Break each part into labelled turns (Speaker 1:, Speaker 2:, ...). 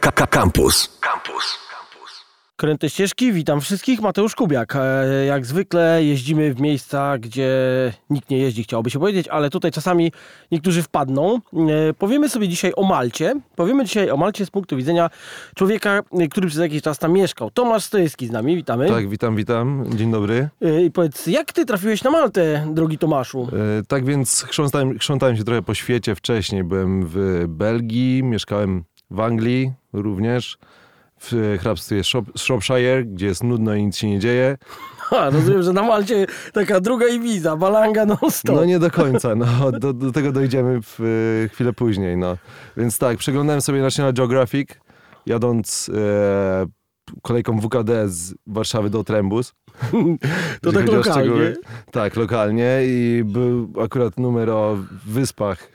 Speaker 1: Campus. Campus.
Speaker 2: Kręte ścieżki, witam wszystkich, Mateusz Kubiak. E, Jak zwykle jeździmy w miejsca, gdzie nikt nie jeździ, chciałoby się powiedzieć, ale tutaj czasami niektórzy wpadną. E, Powiemy sobie dzisiaj o Malcie. Powiemy dzisiaj o Malcie z punktu widzenia człowieka, który przez jakiś czas tam mieszkał. Tomasz Stojewski z nami, witamy.
Speaker 3: Tak, witam, witam. Dzień dobry.
Speaker 2: E, I powiedz, jak ty trafiłeś na Maltę, drogi Tomaszu?
Speaker 3: Tak więc chrząstałem, chrzątałem się trochę po świecie wcześniej. Byłem w Belgii, mieszkałem w Anglii również, w hrabstwie Shropshire, gdzie jest nudno i nic się nie dzieje.
Speaker 2: Ha, rozumiem, że na Malcie taka druga Ibiza, balanga non stop.
Speaker 3: No nie do końca, no, do, do tego dojdziemy w, e, chwilę później. No. Więc tak, przeglądałem sobie National Geographic, jadąc e, kolejką WKD z Warszawy do Trembus.
Speaker 2: to tak lokalnie.
Speaker 3: Tak, lokalnie i był akurat numer o wyspach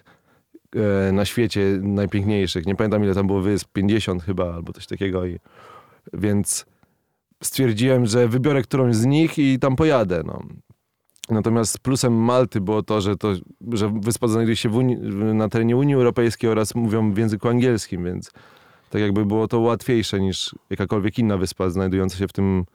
Speaker 3: na świecie najpiękniejszych. Nie pamiętam ile tam było wysp, 50 chyba albo coś takiego. I, więc stwierdziłem, że wybiorę którąś z nich i tam pojadę. No. Natomiast plusem Malty było to, że, to, że wyspa znajduje się Unii, na terenie Unii Europejskiej oraz mówią w języku angielskim, więc tak jakby było to łatwiejsze niż jakakolwiek inna wyspa znajdująca się w tym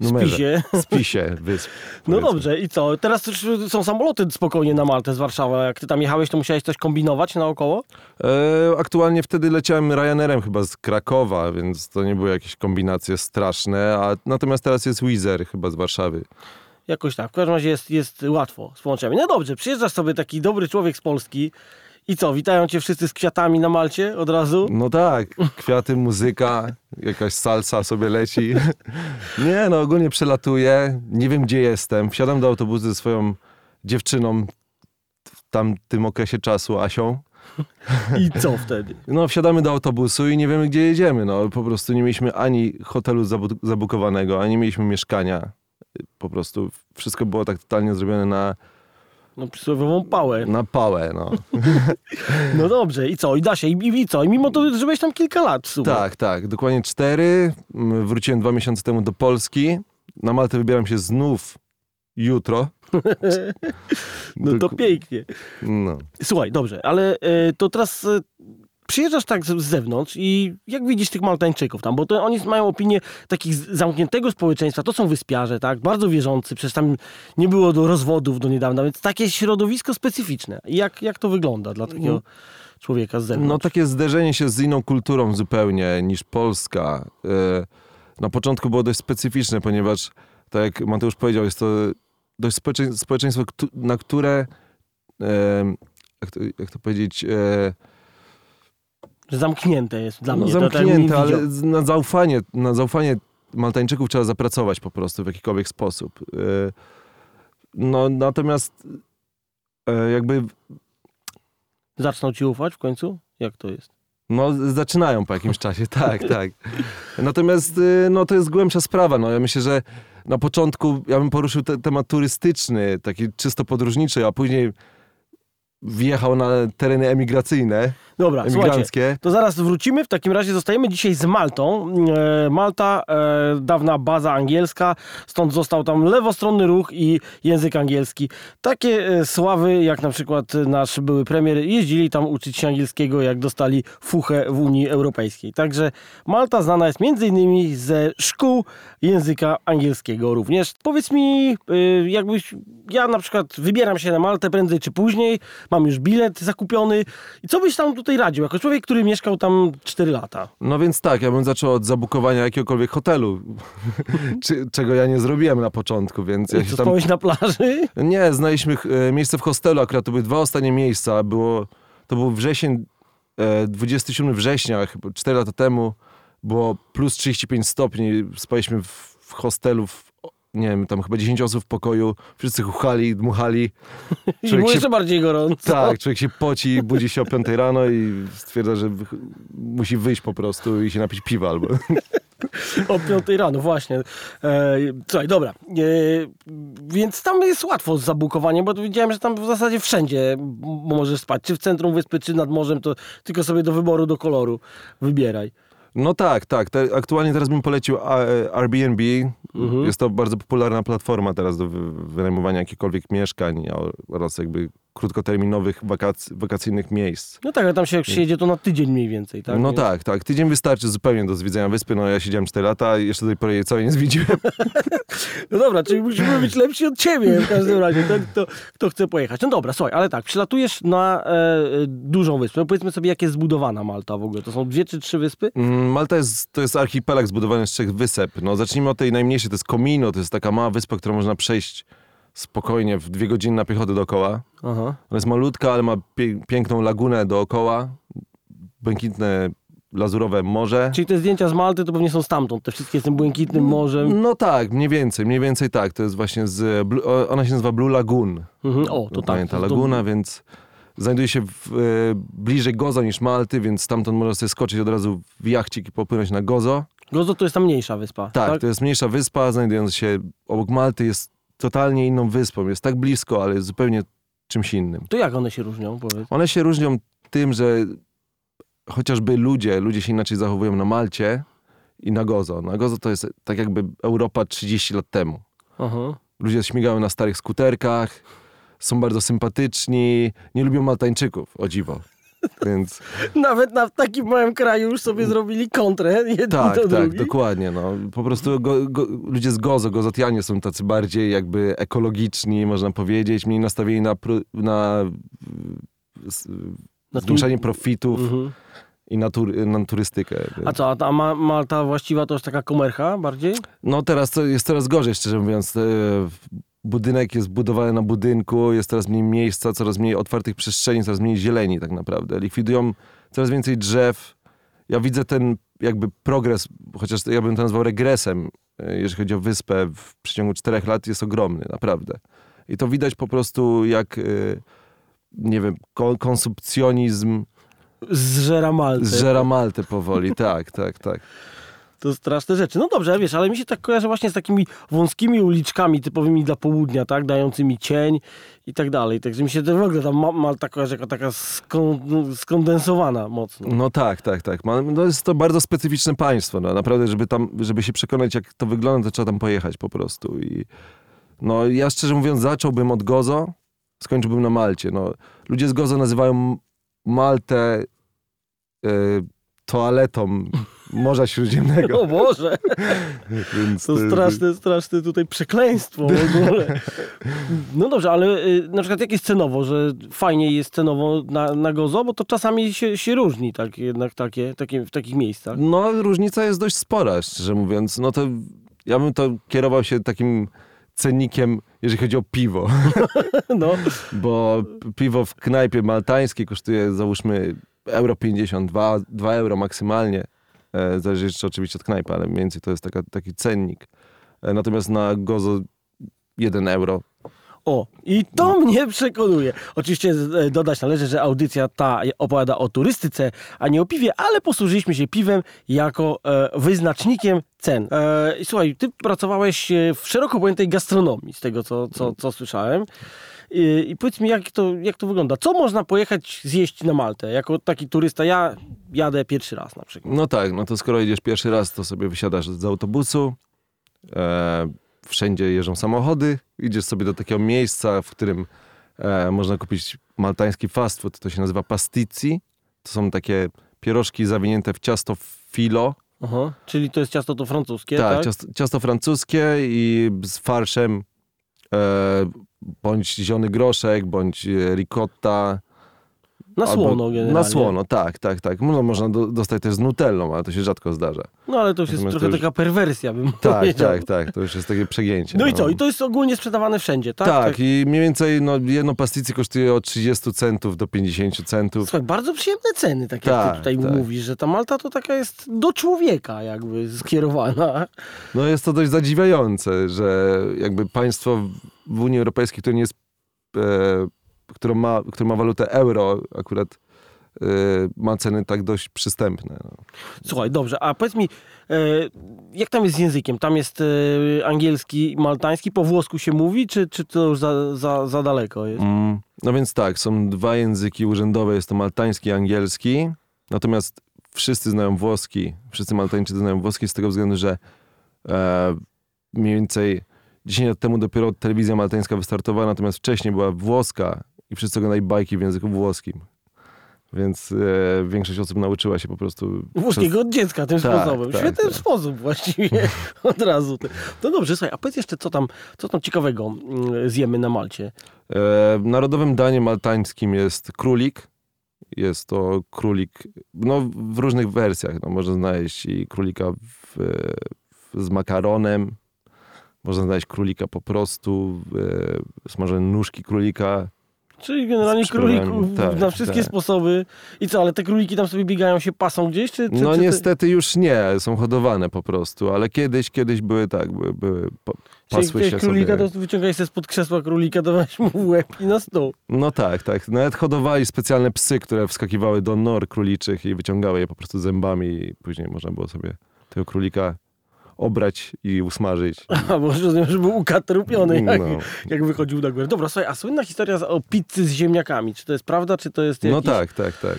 Speaker 3: numerze.
Speaker 2: Spisie.
Speaker 3: Spisie wysp.
Speaker 2: No
Speaker 3: powiedzmy.
Speaker 2: dobrze, i co? Teraz już są samoloty spokojnie na Maltę z Warszawy. Jak ty tam jechałeś, to musiałeś coś kombinować naokoło?
Speaker 3: E, aktualnie wtedy leciałem Ryanerem chyba z Krakowa, więc to nie były jakieś kombinacje straszne, a natomiast teraz jest Wizer chyba z Warszawy.
Speaker 2: Jakoś tak. W każdym razie jest, jest łatwo z połączeniami. No dobrze, przyjeżdżasz sobie taki dobry człowiek z Polski i co? Witają cię wszyscy z kwiatami na Malcie od razu?
Speaker 3: No tak, kwiaty, muzyka, jakaś salsa sobie leci. Nie, no ogólnie przelatuję, nie wiem gdzie jestem, wsiadam do autobusu ze swoją dziewczyną w tamtym okresie czasu, Asią.
Speaker 2: I co wtedy?
Speaker 3: No, wsiadamy do autobusu i nie wiemy, gdzie jedziemy. No, po prostu nie mieliśmy ani hotelu zabu- zabukowanego, ani mieliśmy mieszkania. Po prostu wszystko było tak totalnie zrobione na,
Speaker 2: No przysłowiową pałę.
Speaker 3: na pałę. No.
Speaker 2: No dobrze, i co? I da się, i, i, co? I mimo to, że byłeś tam kilka lat w sumie.
Speaker 3: Tak, tak, dokładnie cztery. Mm, Wróciłem dwa miesiące temu do Polski. Na Maltę wybieram się znów jutro.
Speaker 2: No to pięknie.
Speaker 3: No.
Speaker 2: Słuchaj, dobrze, ale e, to teraz e, przyjeżdżasz tak z, z zewnątrz i jak widzisz tych Maltańczyków tam, bo to oni mają opinię takich zamkniętego społeczeństwa, to są wyspiarze, tak, bardzo wierzący, przecież tam nie było do rozwodów do niedawna, więc takie środowisko specyficzne. Jak, jak to wygląda dla takiego człowieka z zewnątrz?
Speaker 3: no takie zderzenie się z inną kulturą zupełnie niż Polska. E, Na początku było dość specyficzne, ponieważ tak jak Mateusz powiedział, jest to dość społecze- społeczeństwo, na które jak to, jak to powiedzieć, e,
Speaker 2: zamknięte jest dla
Speaker 3: no,
Speaker 2: mnie. tak
Speaker 3: zamknięte, ale na zaufanie, na zaufanie Maltańczyków trzeba zapracować po prostu w jakikolwiek sposób. E, No natomiast e, jakby
Speaker 2: Zaczną ci ufać w końcu? Jak to jest?
Speaker 3: No, zaczynają po jakimś czasie, tak, tak. Natomiast y, no, to jest głębsza sprawa. No, ja myślę, że na początku ja bym poruszył te, temat turystyczny, taki czysto podróżniczy, a później wjechał na tereny emigracyjne,
Speaker 2: Dobra, słuchajcie. To zaraz wrócimy. W takim razie zostajemy dzisiaj z Maltą. E, Malta, e, dawna baza angielska, stąd został tam lewostronny ruch i język angielski. Takie e, sławy, jak na przykład nasz były premier, jeździli tam uczyć się angielskiego, jak dostali fuchę w Unii Europejskiej. Także Malta znana jest między innymi ze szkół języka angielskiego również. Powiedz mi, e, jakbyś, ja na przykład wybieram się na Maltę prędzej czy później, mam już bilet zakupiony i co byś tam tutaj radził, jako człowiek, który mieszkał tam 4 lata?
Speaker 3: No więc tak, ja bym zaczął od zabukowania jakiegokolwiek hotelu, czego ja nie zrobiłem na początku, więc ja
Speaker 2: co,
Speaker 3: tam...
Speaker 2: spałeś na plaży?
Speaker 3: Nie, znaleźliśmy e, miejsce w hostelu, akurat to były dwa ostatnie miejsca. Było, to był wrzesień, e, 27 września, chyba 4 lata temu. Było plus 35 stopni. Spaliśmy w, w hostelu, w, nie wiem, tam chyba 10 osób w pokoju. Wszyscy chuchali, dmuchali.
Speaker 2: I
Speaker 3: Człowiek
Speaker 2: było
Speaker 3: się-
Speaker 2: jeszcze bardziej gorąco.
Speaker 3: Tak, człowiek się poci, budzi się o 5 rano i stwierdza, że musi wyjść po prostu i się napić piwa albo...
Speaker 2: O 5 rano, właśnie. E, słuchaj, dobra. E, więc tam jest łatwo z zabukowaniem, bo widziałem, że tam w zasadzie wszędzie możesz spać. Czy w centrum wyspy, czy nad morzem, to tylko sobie do wyboru, do koloru wybieraj.
Speaker 3: No tak, tak. Te, aktualnie teraz bym polecił a, Airbnb.
Speaker 2: Mhm.
Speaker 3: Jest to bardzo popularna platforma teraz do wy- wynajmowania jakichkolwiek mieszkań oraz jakby krótkoterminowych wakac- wakacyjnych miejsc.
Speaker 2: No tak, ale tam się jak przyjedzie, to na tydzień mniej więcej, tak?
Speaker 3: no tak, tak. Tydzień wystarczy zupełnie do zwiedzenia wyspy. No ja siedziałem 4 lata i jeszcze do tej pory jej całej nie zwiedziłem.
Speaker 2: No dobra, czyli musimy być lepsi od ciebie w każdym razie, ten, kto, kto chce pojechać. No dobra, słuchaj, ale tak, przylatujesz na e, dużą wyspę. No powiedzmy sobie, jak jest zbudowana Malta w ogóle. To są dwie czy trzy wyspy?
Speaker 3: Mm, Malta jest, to jest archipelag zbudowany z trzech wysep. No zacznijmy od tej najmniejszej, to jest Comino. To jest taka mała wyspa, którą można przejść spokojnie w dwie godziny na piechotę dookoła.
Speaker 2: Aha.
Speaker 3: Ona jest malutka, ale ma pie- piękną lagunę dookoła. Błękitne, lazurowe morze.
Speaker 2: Czyli te zdjęcia z Malty to pewnie są stamtąd, te wszystkie z tym błękitnym morzem.
Speaker 3: No tak, mniej więcej, mniej więcej tak. To jest właśnie z, ona się nazywa Blue Lagoon.
Speaker 2: Mhm. O, to tak.
Speaker 3: ta
Speaker 2: to jest
Speaker 3: laguna, więc znajduje się w, e, bliżej Gozo niż Malty, więc stamtąd można sobie skoczyć od razu w jachcik i popłynąć na Gozo.
Speaker 2: Gozo to jest ta mniejsza wyspa.
Speaker 3: Tak, to jest mniejsza wyspa, znajdująca się obok Malty, jest totalnie inną wyspą. Jest tak blisko, ale jest zupełnie czymś innym.
Speaker 2: To jak one się różnią, powiedz?
Speaker 3: One się różnią tym, że chociażby ludzie, ludzie się inaczej zachowują na Malcie i na Gozo. Na Gozo to jest tak jakby Europa 30 lat temu.
Speaker 2: Aha.
Speaker 3: Ludzie śmigają na starych skuterkach, są bardzo sympatyczni, nie lubią Maltańczyków, o dziwo. Więc
Speaker 2: Nawet na takim małym kraju już sobie zrobili kontrę, jeden
Speaker 3: tak,
Speaker 2: do
Speaker 3: tak,
Speaker 2: drugi.
Speaker 3: dokładnie. No. Po prostu go, go, ludzie z Gozo, Gozotianie są tacy bardziej jakby ekologiczni, można powiedzieć, mniej nastawieni na, na, zwiększanie profitów
Speaker 2: Mhm.
Speaker 3: i na, na turystykę.
Speaker 2: A co, a ta Ma- Malta właściwa to już taka komercha bardziej?
Speaker 3: No teraz to jest coraz gorzej, szczerze mówiąc. Budynek jest budowany na budynku, jest coraz mniej miejsca, coraz mniej otwartych przestrzeni, coraz mniej zieleni tak naprawdę. Likwidują coraz więcej drzew. Ja widzę ten jakby progres, chociaż ja bym to nazwał regresem, e, jeżeli chodzi o wyspę w przeciągu czterech lat jest ogromny, naprawdę. I to widać po prostu jak, e, nie wiem, ko- konsumpcjonizm
Speaker 2: Zżera Maltę.
Speaker 3: zżera Maltę powoli. Tak, tak, tak.
Speaker 2: To straszne rzeczy. No dobrze, wiesz, ale mi się tak kojarzy właśnie z takimi wąskimi uliczkami typowymi dla południa, tak? Dającymi cień i tak dalej. Także mi się to w ogóle ta Ma- Malta kojarzy jako taka skon, no, skondensowana mocno.
Speaker 3: No tak, tak, tak. Ma- No jest to bardzo specyficzne państwo. No. Naprawdę, żeby tam, żeby się przekonać, jak to wygląda, to trzeba tam pojechać po prostu. I no ja szczerze mówiąc zacząłbym od Gozo, skończyłbym na Malcie. No, ludzie z Gozo nazywają Maltę e, toaletą Morza Śródziemnego.
Speaker 2: O Boże,
Speaker 3: Więc,
Speaker 2: to straszne, straszne tutaj przekleństwo w ogóle. No dobrze, ale y, na przykład jak jest cenowo, że fajnie jest cenowo na, na Gozo, bo to czasami się, się różni tak jednak takie, takie, w takich miejscach.
Speaker 3: No różnica jest dość spora, szczerze mówiąc. No to ja bym to kierował się takim cennikiem, jeżeli chodzi o piwo.
Speaker 2: No,
Speaker 3: Bo piwo w knajpie maltańskiej kosztuje załóżmy euro 52, 2 euro maksymalnie. E, zależy jeszcze oczywiście od knajpy, ale mniej więcej to jest taka, taki cennik. E, natomiast na gozo 1 euro.
Speaker 2: O, i to mnie przekonuje. Oczywiście e, dodać należy, że audycja ta opowiada o turystyce, a nie o piwie, ale posłużyliśmy się piwem jako e, wyznacznikiem cen. E, słuchaj, ty pracowałeś w szeroko pojętej gastronomii, z tego co, co, co słyszałem. I, I powiedz mi, jak to, jak to wygląda? Co można pojechać zjeść na Maltę? Jako taki turysta, ja jadę pierwszy raz na przykład.
Speaker 3: No tak, no to skoro idziesz pierwszy raz, to sobie wysiadasz z autobusu. E, wszędzie jeżdżą samochody. Idziesz sobie do takiego miejsca, w którym e, można kupić maltański fast food. To się nazywa pastici. To są takie pierożki zawinięte w ciasto filo.
Speaker 2: Aha. Czyli to jest ciasto to francuskie, tak?
Speaker 3: Tak, ciasto, ciasto francuskie i z farszem bądź zielony groszek, bądź e, ricotta.
Speaker 2: Na
Speaker 3: albo-
Speaker 2: słono generalnie.
Speaker 3: Na słono, tak, tak, tak. No, można do, dostać też z nutellą, ale to się rzadko zdarza.
Speaker 2: No ale to już jest
Speaker 3: Natomiast
Speaker 2: trochę
Speaker 3: to już-
Speaker 2: taka perwersja, bym
Speaker 3: Tak,
Speaker 2: powiedział.
Speaker 3: tak, tak. To już jest takie przegięcie.
Speaker 2: No i co? I to jest ogólnie sprzedawane wszędzie, tak?
Speaker 3: Tak, i mniej więcej no, jedno pasticy kosztuje od 30 centów do 50 centów.
Speaker 2: Słuchaj, bardzo przyjemne ceny, tak jak
Speaker 3: Tak,
Speaker 2: ty tutaj
Speaker 3: tak.
Speaker 2: mówisz, że ta Malta to taka jest do człowieka jakby skierowana.
Speaker 3: No jest to dość zadziwiające, że jakby państwo w Unii Europejskiej, które nie jest, e, które, ma, które ma walutę euro, akurat e, ma ceny tak dość przystępne. No.
Speaker 2: Słuchaj, dobrze, a powiedz mi, e, jak tam jest z językiem? Tam jest e, angielski, maltański, po włosku się mówi, czy, czy to już za, za, za daleko jest?
Speaker 3: Mm, no więc tak, są dwa języki urzędowe, jest to maltański i angielski, natomiast wszyscy znają włoski, wszyscy Maltańczycy znają włoski z tego względu, że e, mniej więcej 10 lat temu dopiero telewizja maltańska wystartowała, natomiast wcześniej była włoska i wszyscy oglądali bajki w języku włoskim. Więc e, większość osób nauczyła się po prostu...
Speaker 2: Włoskiego od dziecka tym
Speaker 3: Tak,
Speaker 2: sposobem.
Speaker 3: tak,
Speaker 2: Świetny
Speaker 3: tak.
Speaker 2: sposób właściwie od razu. No dobrze, słuchaj, a powiedz jeszcze, co tam, co tam ciekawego mm, zjemy na Malcie?
Speaker 3: E, narodowym daniem maltańskim jest królik. Jest to królik no, w różnych wersjach. No, można znaleźć i królika w, w, z makaronem, można znaleźć królika po prostu, e, smażone nóżki królika.
Speaker 2: Czyli generalnie królików
Speaker 3: tak,
Speaker 2: na wszystkie
Speaker 3: tak.
Speaker 2: sposoby. I co, ale te króliki tam sobie biegają, się pasą gdzieś? Czy, czy,
Speaker 3: No
Speaker 2: czy,
Speaker 3: niestety już nie, są hodowane po prostu, ale kiedyś, kiedyś były tak, były, były
Speaker 2: Czyli
Speaker 3: pasły
Speaker 2: chciałeś
Speaker 3: się
Speaker 2: królika,
Speaker 3: sobie.
Speaker 2: to wyciągaj sobie spod krzesła królika, dawałeś mu w łeb i na stół.
Speaker 3: No tak, tak. Nawet hodowali specjalne psy, które wskakiwały do nor króliczych i wyciągały je po prostu zębami i później można było sobie tego królika obrać i usmażyć.
Speaker 2: A, bo rozumiem, że był ukatrupiony, jak,
Speaker 3: No.
Speaker 2: jak wychodził na górę. Dobra, słuchaj, a słynna historia o pizzy z ziemniakami. Czy to jest prawda, czy to jest
Speaker 3: No
Speaker 2: jakiś...
Speaker 3: tak, tak, tak.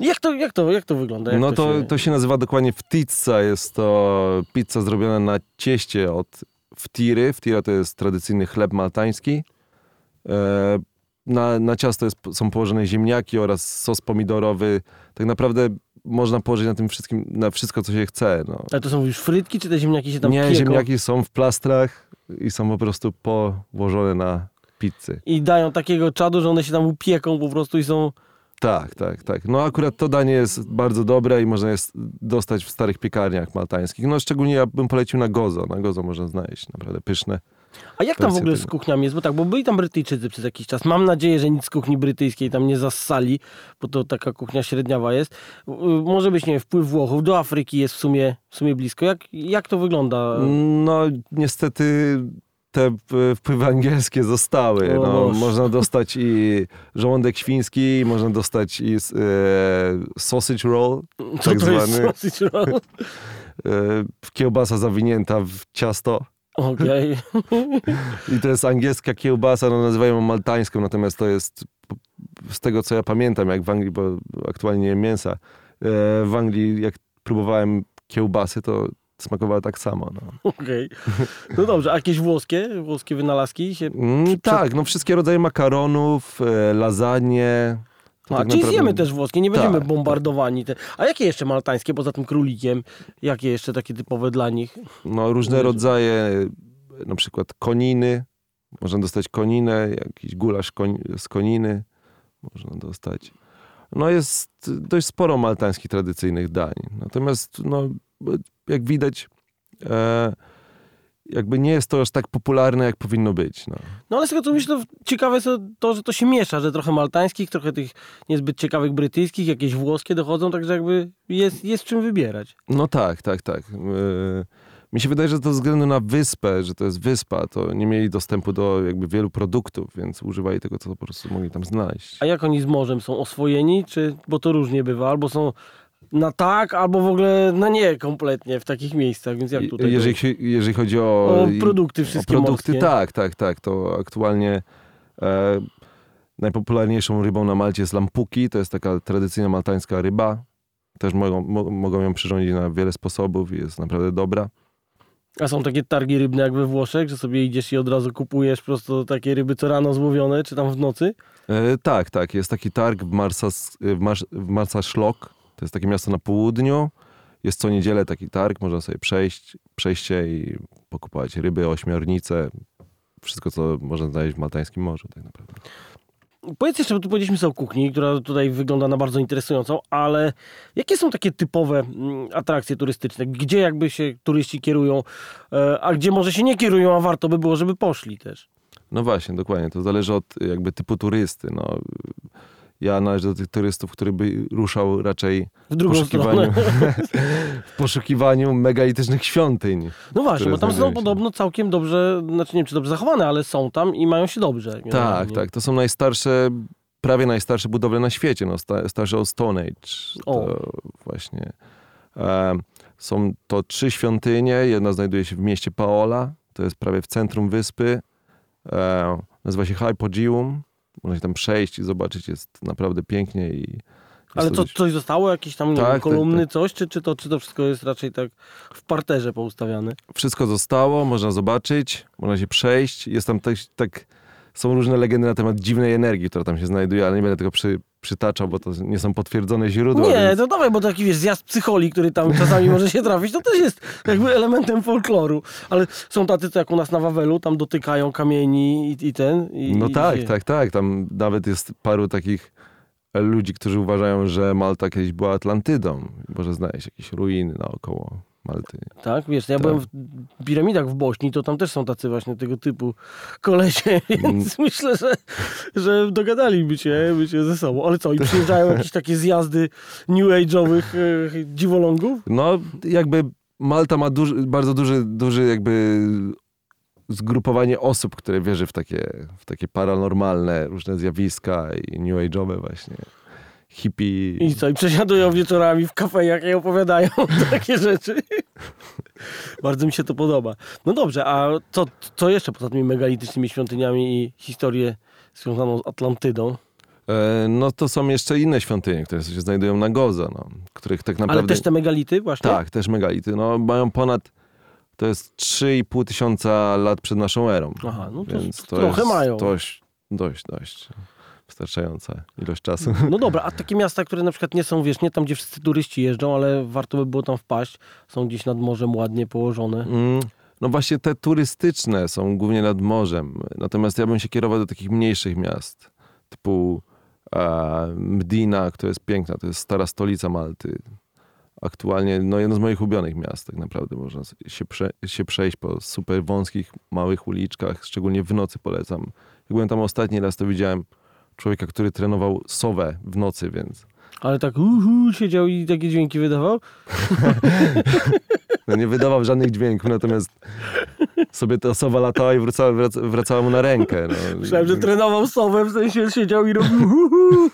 Speaker 2: Jak to, jak to, jak to wygląda? Jak
Speaker 3: No to,
Speaker 2: się...
Speaker 3: to się nazywa dokładnie wtizza. Jest to pizza zrobiona na cieście od wtiry. Wtira to jest tradycyjny chleb maltański. E, Na, na ciasto jest, są położone ziemniaki oraz sos pomidorowy. Tak naprawdę można położyć na tym wszystkim, na wszystko, co się chce. No.
Speaker 2: Ale to są już frytki, czy te ziemniaki się tam
Speaker 3: Nie,
Speaker 2: pieką
Speaker 3: ziemniaki są w plastrach i są po prostu położone na pizzy.
Speaker 2: i dają takiego czadu, że one się tam upieką po prostu i są...
Speaker 3: Tak, tak, tak. No akurat to danie jest bardzo dobre i można je dostać w starych piekarniach maltańskich. No szczególnie ja bym polecił na gozo. Na gozo można znaleźć naprawdę pyszne.
Speaker 2: A jak tam w ogóle z kuchniami jest? Bo tak, bo byli tam Brytyjczycy przez jakiś czas. Mam nadzieję, że nic z kuchni brytyjskiej tam nie zassali, bo to taka kuchnia średniawa jest. Może być, nie wiem, wpływ Włochów. Do Afryki jest w sumie, w sumie blisko. Jak, jak to wygląda?
Speaker 3: No niestety te p- wpływy angielskie zostały. No,
Speaker 2: Boże.
Speaker 3: można dostać i żołądek świński, można dostać i e, sausage roll,
Speaker 2: Co
Speaker 3: tak
Speaker 2: to jest
Speaker 3: zwany.
Speaker 2: sausage roll?
Speaker 3: e, kiełbasa zawinięta w ciasto.
Speaker 2: Okej.
Speaker 3: I to jest angielska kiełbasa, no nazywają ją maltańską, natomiast to jest z tego co ja pamiętam, jak w Anglii, bo aktualnie nie jem mięsa, e, w Anglii jak próbowałem kiełbasy, to smakowało tak samo. No.
Speaker 2: Okej. No dobrze, a jakieś włoskie, włoskie wynalazki się...
Speaker 3: Mm, tak, no wszystkie rodzaje makaronów, e, lasagne. To
Speaker 2: A,
Speaker 3: tak
Speaker 2: czyli zjemy też włoskie, nie będziemy
Speaker 3: Tak,
Speaker 2: bombardowani. Te... A jakie jeszcze maltańskie, poza tym królikiem? Jakie jeszcze takie typowe dla nich?
Speaker 3: No różne
Speaker 2: Jezu.
Speaker 3: rodzaje, na przykład koniny. Można dostać koninę, jakiś gulasz koń, z koniny. Można dostać. No jest dość sporo maltańskich tradycyjnych dań. Natomiast no, jak widać, e, jakby nie jest to aż tak popularne, jak powinno być. No.
Speaker 2: No ale z tego co myślę, ciekawe jest to, że to się miesza, że trochę maltańskich, trochę tych niezbyt ciekawych brytyjskich, jakieś włoskie dochodzą, także jakby jest, jest czym wybierać.
Speaker 3: No tak, tak, tak. E, Mi się wydaje, że to ze względu na wyspę, że to jest wyspa, to nie mieli dostępu do jakby wielu produktów, więc używali tego, co po prostu mogli tam znaleźć.
Speaker 2: A jak oni z morzem są oswojeni, czy, bo to różnie bywa, albo są na tak, albo w ogóle na nie kompletnie w takich miejscach, więc jak tutaj?
Speaker 3: Jeżeli, się- jeżeli chodzi o,
Speaker 2: o produkty
Speaker 3: o
Speaker 2: wszystkie
Speaker 3: produkty,
Speaker 2: morskie.
Speaker 3: tak, tak, tak. To aktualnie e, najpopularniejszą rybą na Malcie jest lampuki. To jest taka tradycyjna maltańska ryba. Też mogą, mo, mogą ją przyrządzić na wiele sposobów i jest naprawdę dobra.
Speaker 2: A są takie targi rybne jak we Włoszech, że sobie idziesz i od razu kupujesz prosto takie ryby, co rano złowione, czy tam w nocy?
Speaker 3: E, tak, tak. Jest taki targ w, Marsas, w, Mars, w Marsa Szlok. To jest takie miasto na południu. Jest co niedzielę taki targ. Można sobie przejść, przejście i pokupować ryby, ośmiornice. Wszystko, co można znaleźć w Maltańskim Morzu tak naprawdę.
Speaker 2: Powiedz jeszcze, bo tu powiedzieliśmy sobie o kuchni, która tutaj wygląda na bardzo interesującą, ale jakie są takie typowe mm, atrakcje turystyczne? Gdzie jakby się turyści kierują, e, a gdzie może się nie kierują, a warto by było, żeby poszli też?
Speaker 3: No właśnie, dokładnie. To zależy od jakby typu turysty. No, ja należę do tych turystów, który by ruszał raczej
Speaker 2: W
Speaker 3: poszukiwaniu, w poszukiwaniu megalitycznych świątyń.
Speaker 2: No właśnie, bo tam są podobno całkiem dobrze, znaczy nie wiem czy dobrze zachowane, ale są tam i mają się dobrze.
Speaker 3: Tak,
Speaker 2: generalnie.
Speaker 3: tak. To są najstarsze, prawie najstarsze budowle na świecie. No, sta, starsze od Stone Age.
Speaker 2: O.
Speaker 3: To właśnie. E, są to trzy świątynie. Jedna znajduje się w mieście Paola. To jest prawie w centrum wyspy. E, nazywa się Hypogeum. Można się tam przejść i zobaczyć. Jest naprawdę pięknie i
Speaker 2: Ale
Speaker 3: to
Speaker 2: co, coś zostało? Jakieś tam
Speaker 3: Tak,
Speaker 2: wiem,
Speaker 3: tak,
Speaker 2: kolumny,
Speaker 3: tak.
Speaker 2: coś? Czy, czy, to, czy to wszystko jest raczej tak w parterze poustawiane?
Speaker 3: Wszystko zostało, można zobaczyć, można się przejść. Jest tam też tak są różne legendy na temat dziwnej energii, która tam się znajduje, ale nie będę tego przy, przytaczał, bo to nie są potwierdzone źródła.
Speaker 2: Nie,
Speaker 3: więc...
Speaker 2: to dawaj, bo taki wiesz, zjazd psycholi, który tam czasami może się trafić, to też jest jakby elementem folkloru. Ale są tacy, co jak u nas na Wawelu, tam dotykają kamieni i, i ten. I,
Speaker 3: No
Speaker 2: i
Speaker 3: tak,
Speaker 2: się...
Speaker 3: tak, tak. Tam nawet jest paru takich ludzi, którzy uważają, że Malta kiedyś była Atlantydą. Może znaleźć jakieś ruiny naokoło Malty.
Speaker 2: Tak, wiesz, ja
Speaker 3: Tak.
Speaker 2: byłem w piramidach w Bośni, to tam też są tacy właśnie tego typu kolesie,
Speaker 3: Mm.
Speaker 2: więc myślę, że, że dogadaliby się, by się ze sobą. Ale co, i przyjeżdżają jakieś takie zjazdy new age'owych e, dziwolągów?
Speaker 3: No, jakby Malta ma duży, bardzo duży, duży jakby zgrupowanie osób, które wierzy w takie, w takie paranormalne różne zjawiska i new age'owe właśnie. Hippie.
Speaker 2: I co, i przesiadują wieczorami w kafejach i opowiadają takie rzeczy. Bardzo mi się to podoba. No dobrze, a co, co jeszcze poza tymi megalitycznymi świątyniami i historię związaną z Atlantydą?
Speaker 3: E, no to są jeszcze inne świątynie, które się znajdują na Goza, no, których tak naprawdę...
Speaker 2: Ale też te megality właśnie?
Speaker 3: Tak, też megality. No, mają ponad, to jest 3,5 tysiąca lat przed naszą erą.
Speaker 2: Aha, no to
Speaker 3: Więc to
Speaker 2: trochę
Speaker 3: jest
Speaker 2: mają.
Speaker 3: Dość, dość, dość wystarczająca ilość czasu.
Speaker 2: No dobra, a takie miasta, które na przykład nie są, wiesz, nie tam, gdzie wszyscy turyści jeżdżą, ale warto by było tam wpaść, są gdzieś nad morzem ładnie położone.
Speaker 3: Mm, No właśnie te turystyczne są głównie nad morzem. Natomiast ja bym się kierował do takich mniejszych miast, typu e, Mdina, która jest piękna, to jest stara stolica Malty. Aktualnie no jedno z moich ulubionych miast tak naprawdę. Można się, prze, się przejść po super wąskich, małych uliczkach, szczególnie w nocy polecam. Jak byłem tam ostatni raz, to widziałem człowieka, który trenował sowę w nocy, więc
Speaker 2: Ale tak uhu, siedział i takie dźwięki wydawał.
Speaker 3: no nie wydawał żadnych dźwięków, natomiast sobie ta sowa latała i wracała, wrac, wracała mu na rękę. No.
Speaker 2: Myślałem, że trenował sowę, w sensie siedział i robił uhu.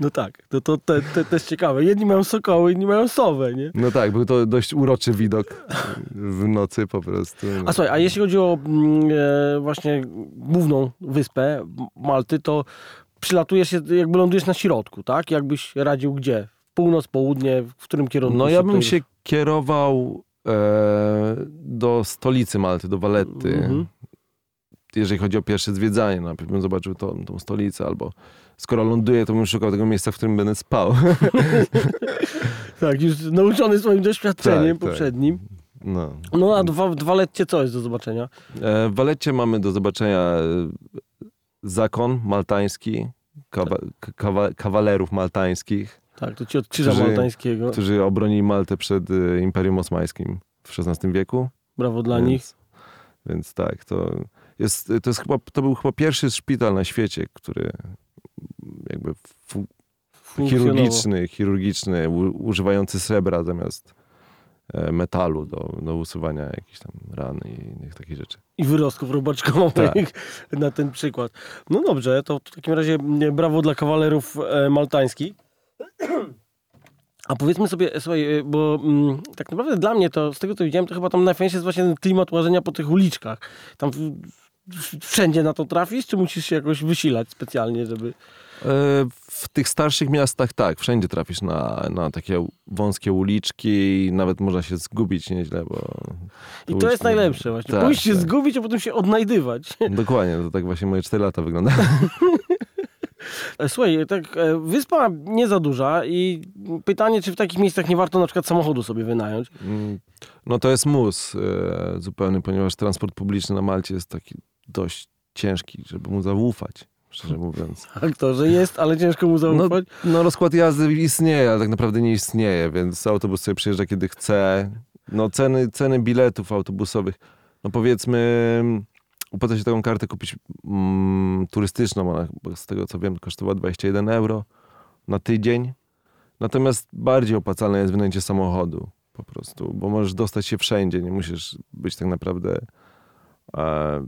Speaker 2: No tak, to, to, to, to, to jest ciekawe. Jedni mają sokoły, inni mają sowę, nie?
Speaker 3: No tak, był to dość uroczy widok w nocy po prostu. No.
Speaker 2: A słuchaj, a jeśli chodzi o mm, e, właśnie główną wyspę Malty, to przylatujesz, jakby lądujesz na środku, tak? Jakbyś radził gdzie? Północ, południe, w którym kierunku?
Speaker 3: No ja bym się kierował e, do stolicy Malty, do Valetty.
Speaker 2: Mhm.
Speaker 3: Jeżeli chodzi o pierwsze zwiedzanie, no, najpierw bym zobaczył tą, tą stolicę, albo skoro ląduję, to bym szukał tego miejsca, w którym będę spał.
Speaker 2: Tak, już nauczony swoim doświadczeniem
Speaker 3: Tak, tak.
Speaker 2: poprzednim.
Speaker 3: No.
Speaker 2: No a dwa, dwa letcie co jest do zobaczenia?
Speaker 3: E, w Valecie mamy do zobaczenia e, zakon maltański, kawa, kawa, kawalerów maltańskich,
Speaker 2: Tak, to ci od krzyża
Speaker 3: Którzy-
Speaker 2: maltańskiego.
Speaker 3: którzy obronili Maltę przed e, Imperium Osmańskim w XVI wieku.
Speaker 2: Brawo dla
Speaker 3: więc,
Speaker 2: nich.
Speaker 3: Więc tak, to jest, to jest chyba, to był chyba pierwszy szpital na świecie, który jakby chirurgiczny, chirurgiczny, używający srebra zamiast e, metalu do, do usuwania jakichś tam ran i innych takich rzeczy.
Speaker 2: I wyrostków robaczkowych
Speaker 3: Tak.
Speaker 2: na ten przykład. No dobrze, to w takim razie nie, brawo dla kawalerów e, maltańskich. A powiedzmy sobie, słuchaj, e, bo mm, tak naprawdę dla mnie to, z tego co widziałem, to chyba tam najfajniejszy jest właśnie ten klimat łażenia po tych uliczkach. Tam wszędzie na to trafisz, czy musisz się jakoś wysilać specjalnie, żeby...
Speaker 3: E, W tych starszych miastach tak, wszędzie trafisz na, na takie wąskie uliczki i nawet można się zgubić nieźle, bo...
Speaker 2: I to
Speaker 3: uliczki-
Speaker 2: jest najlepsze właśnie.
Speaker 3: Tak,
Speaker 2: Pójść się
Speaker 3: tak.
Speaker 2: zgubić, a potem się odnajdywać.
Speaker 3: Dokładnie, to tak właśnie moje 4 lata wygląda.
Speaker 2: E, Słuchaj, tak, e, wyspa nie za duża i pytanie, czy w takich miejscach nie warto na przykład samochodu sobie wynająć.
Speaker 3: Mm, No to jest mus zupełny, ponieważ transport publiczny na Malcie jest taki dość ciężki, żeby mu zaufać, szczerze mówiąc.
Speaker 2: Tak to, że jest, ale ciężko mu zaufać.
Speaker 3: No rozkład jazdy istnieje, ale tak naprawdę nie istnieje, więc autobus sobie przyjeżdża kiedy chce. No ceny, ceny biletów autobusowych, no powiedzmy, opłaca się taką kartę kupić mm, turystyczną, ona z tego co wiem kosztowała 21 euro na tydzień. Natomiast bardziej opłacalne jest wynajęcie samochodu po prostu, bo możesz dostać się wszędzie, nie musisz być tak naprawdę e,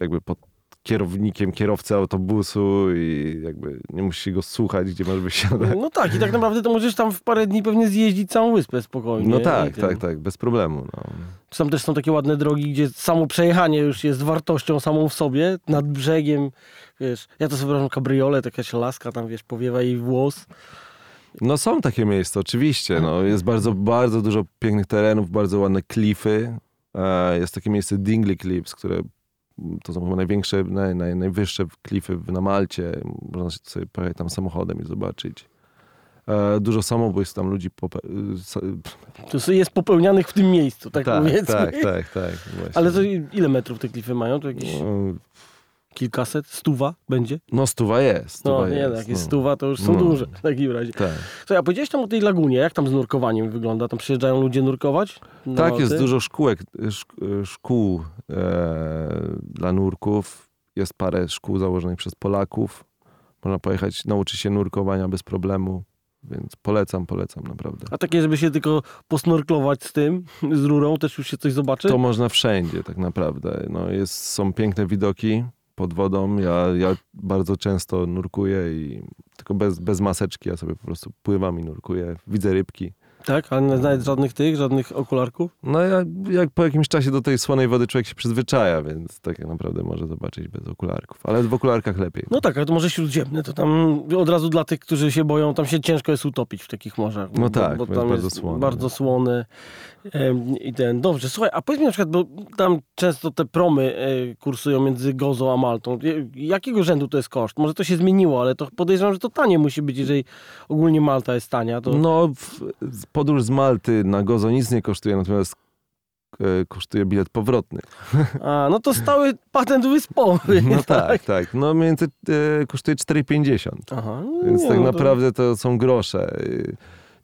Speaker 3: jakby pod kierownikiem kierowcy autobusu i jakby nie musisz go słuchać, gdzie masz wysiadać.
Speaker 2: No tak, i tak naprawdę to możesz tam w parę dni pewnie zjeździć całą wyspę spokojnie.
Speaker 3: No tak, tak, tak, bez problemu. No.
Speaker 2: Tam też są takie ładne drogi, gdzie samo przejechanie już jest wartością samą w sobie, nad brzegiem, wiesz, ja to sobie wyobrażam kabriolę, taka się laska tam, wiesz, powiewa jej włos.
Speaker 3: no są takie miejsca, oczywiście. No. Jest bardzo, bardzo dużo pięknych terenów, bardzo ładne klify. E, Jest takie miejsce Dingley Cliffs, które To są chyba największe, naj, naj, najwyższe klify na Malcie. Można sobie pojechać tam samochodem i zobaczyć. E, dużo samobójstw tam ludzi pope- sa-
Speaker 2: To jest popełnianych w tym miejscu, tak,
Speaker 3: tak,
Speaker 2: powiedzmy.
Speaker 3: tak, tak, tak. Właśnie.
Speaker 2: Ale to ile metrów te klify mają? To jakieś
Speaker 3: No,
Speaker 2: kilkaset? Stuwa będzie?
Speaker 3: No stuwa jest. Stuwa
Speaker 2: No nie,
Speaker 3: jest,
Speaker 2: jak jest
Speaker 3: no.
Speaker 2: stuwa, to już są
Speaker 3: No.
Speaker 2: duże w takim razie.
Speaker 3: Tak.
Speaker 2: Słuchaj, a powiedziałeś tam o tej lagunie, jak tam z nurkowaniem wygląda? Tam przyjeżdżają ludzie nurkować?
Speaker 3: Tak, jest dużo szkółek, szk- szkół e, dla nurków. Jest parę szkół założonych przez Polaków. Można pojechać, nauczyć się nurkowania bez problemu. Więc polecam, polecam naprawdę.
Speaker 2: A takie, żeby się tylko posnorklować z tym, z rurą, też już się coś zobaczy?
Speaker 3: To można wszędzie tak naprawdę. No jest, są piękne widoki pod wodą. Ja, ja bardzo często nurkuję i tylko bez, bez maseczki. Ja sobie po prostu pływam i nurkuję. Widzę rybki.
Speaker 2: Tak, ale nie znajdę żadnych tych, żadnych okularków?
Speaker 3: No ja, jak po jakimś czasie do tej słonej wody człowiek się przyzwyczaja, więc tak naprawdę może zobaczyć bez okularków. Ale w okularkach lepiej.
Speaker 2: No tak, ale to może śródziemne, to tam od razu dla tych, którzy się boją, tam się ciężko jest utopić w takich morzach.
Speaker 3: No tak,
Speaker 2: bo,
Speaker 3: bo
Speaker 2: bo tam
Speaker 3: jest bardzo słone.
Speaker 2: Bardzo słone. Em, I ten, dobrze, słuchaj, a powiedz mi na przykład, bo tam często te promy e, kursują między Gozą a Maltą. Jakiego rzędu to jest koszt? Może to się zmieniło, ale to podejrzewam, że to tanie musi być, jeżeli ogólnie Malta jest tania. To...
Speaker 3: No, w, podróż z Malty na Gozo nic nie kosztuje, natomiast e, kosztuje bilet powrotny.
Speaker 2: A, no to stały patent wyspowy.
Speaker 3: No tak, tak. No mniej więcej e, kosztuje 4,50.
Speaker 2: Aha, no
Speaker 3: Więc
Speaker 2: nie,
Speaker 3: tak
Speaker 2: no to-
Speaker 3: naprawdę to są grosze.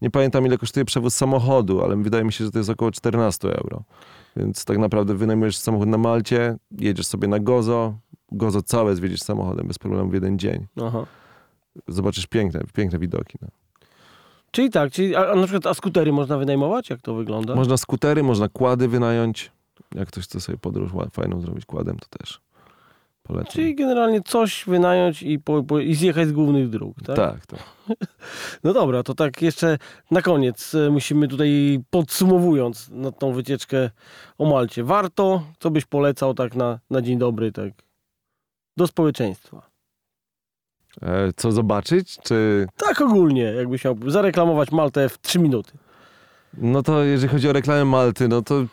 Speaker 3: Nie pamiętam ile kosztuje przewóz samochodu, ale wydaje mi się, że to jest około 14 euro. Więc tak naprawdę wynajmujesz samochód na Malcie, jedziesz sobie na Gozo, Gozo całe zwiedzisz samochodem bez problemu w jeden dzień.
Speaker 2: Aha.
Speaker 3: Zobaczysz piękne, piękne widoki. No.
Speaker 2: Czyli tak, czyli, a, a na przykład a skutery można wynajmować? Jak to wygląda?
Speaker 3: Można skutery, można kłady wynająć. Jak ktoś chce sobie podróż fajną zrobić kładem, to też polecam.
Speaker 2: Czyli generalnie coś wynająć i, po, po, i zjechać z głównych dróg, tak?
Speaker 3: Tak, tak.
Speaker 2: No dobra, to tak jeszcze na koniec e, musimy tutaj podsumowując na tą wycieczkę o Malcie. Warto, co byś polecał tak na, na dzień dobry, tak do społeczeństwa.
Speaker 3: E, co zobaczyć? Czy...
Speaker 2: Tak ogólnie, jakbyś miał zareklamować Maltę w 3 minuty.
Speaker 3: No to jeżeli chodzi o reklamę Malty, no to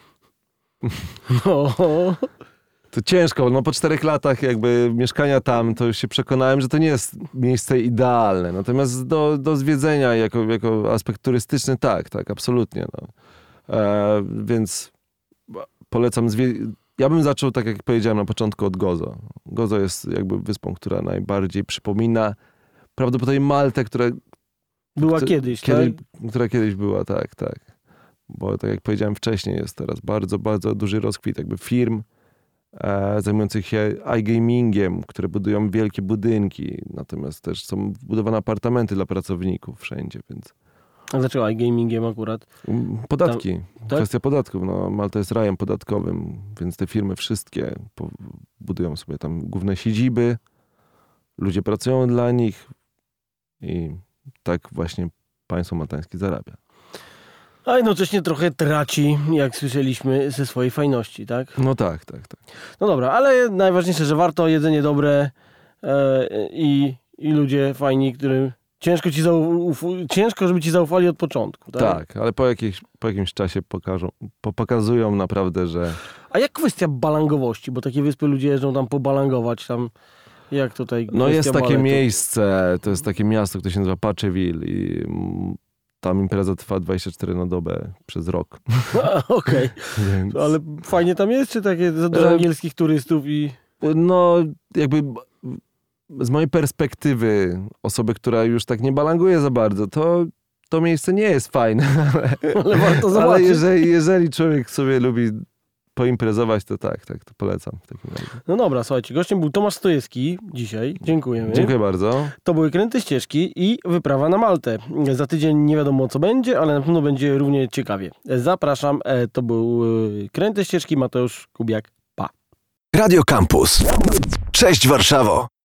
Speaker 2: No,
Speaker 3: To ciężko, no po czterech latach jakby mieszkania tam, to już się przekonałem, że to nie jest miejsce idealne. Natomiast do, do zwiedzenia jako, jako aspekt turystyczny, tak, tak, absolutnie. No. E, więc polecam zwie- Ja bym zaczął, tak jak powiedziałem na początku, od Gozo. Gozo jest jakby wyspą, która najbardziej przypomina prawdopodobnie Maltę, która,
Speaker 2: była kiedyś,
Speaker 3: kiedy,
Speaker 2: tak?
Speaker 3: która kiedyś była, tak, tak. Bo tak jak powiedziałem wcześniej, jest teraz bardzo, bardzo duży rozkwit jakby firm e, zajmujących się iGamingiem, które budują wielkie budynki, natomiast też są budowane apartamenty dla pracowników wszędzie, więc
Speaker 2: A dlaczego iGamingiem akurat?
Speaker 3: mm, podatki,
Speaker 2: tak?
Speaker 3: kwestia podatków, no Malta jest rajem podatkowym, więc te firmy wszystkie budują sobie tam główne siedziby, ludzie pracują dla nich i tak właśnie państwo maltańskie zarabia.
Speaker 2: A jednocześnie trochę traci, jak słyszeliśmy, ze swojej fajności, tak?
Speaker 3: No tak, tak, tak.
Speaker 2: No dobra, ale najważniejsze, że warto, jedzenie dobre e, i, i ludzie fajni, którym ciężko, ci zauf- ciężko, żeby ci zaufali od początku, tak?
Speaker 3: Tak, ale po, jakiejś, po jakimś czasie pokażą, po, pokazują naprawdę, że
Speaker 2: A jak kwestia balangowości? Bo takie wyspy ludzie jeżdżą tam pobalangować, tam jak tutaj
Speaker 3: no jest takie
Speaker 2: baletu?
Speaker 3: miejsce, to jest takie miasto, które się nazywa Paczewil i tam impreza trwa 24 na dobę przez rok.
Speaker 2: Okej,
Speaker 3: Więc,
Speaker 2: ale fajnie tam jest, czy takie za dużo angielskich turystów i...
Speaker 3: no jakby z mojej perspektywy osoby, która już tak nie balanguje za bardzo, to to miejsce nie jest fajne, ale,
Speaker 2: Ale warto
Speaker 3: ale
Speaker 2: zobaczyć.
Speaker 3: jeżeli, jeżeli człowiek sobie lubi poimprezować, to tak, tak, to polecam w takim razie.
Speaker 2: No dobra, słuchajcie, gościem był Tomasz Stojewski dzisiaj. Dziękujemy.
Speaker 3: Dziękuję bardzo.
Speaker 2: To były Kręte Ścieżki i wyprawa na Maltę. Za tydzień nie wiadomo co będzie, ale na pewno będzie równie ciekawie. Zapraszam, e, to był e, Kręte Ścieżki, Mateusz Kubiak. Pa.
Speaker 1: Radio Campus. Cześć Warszawo.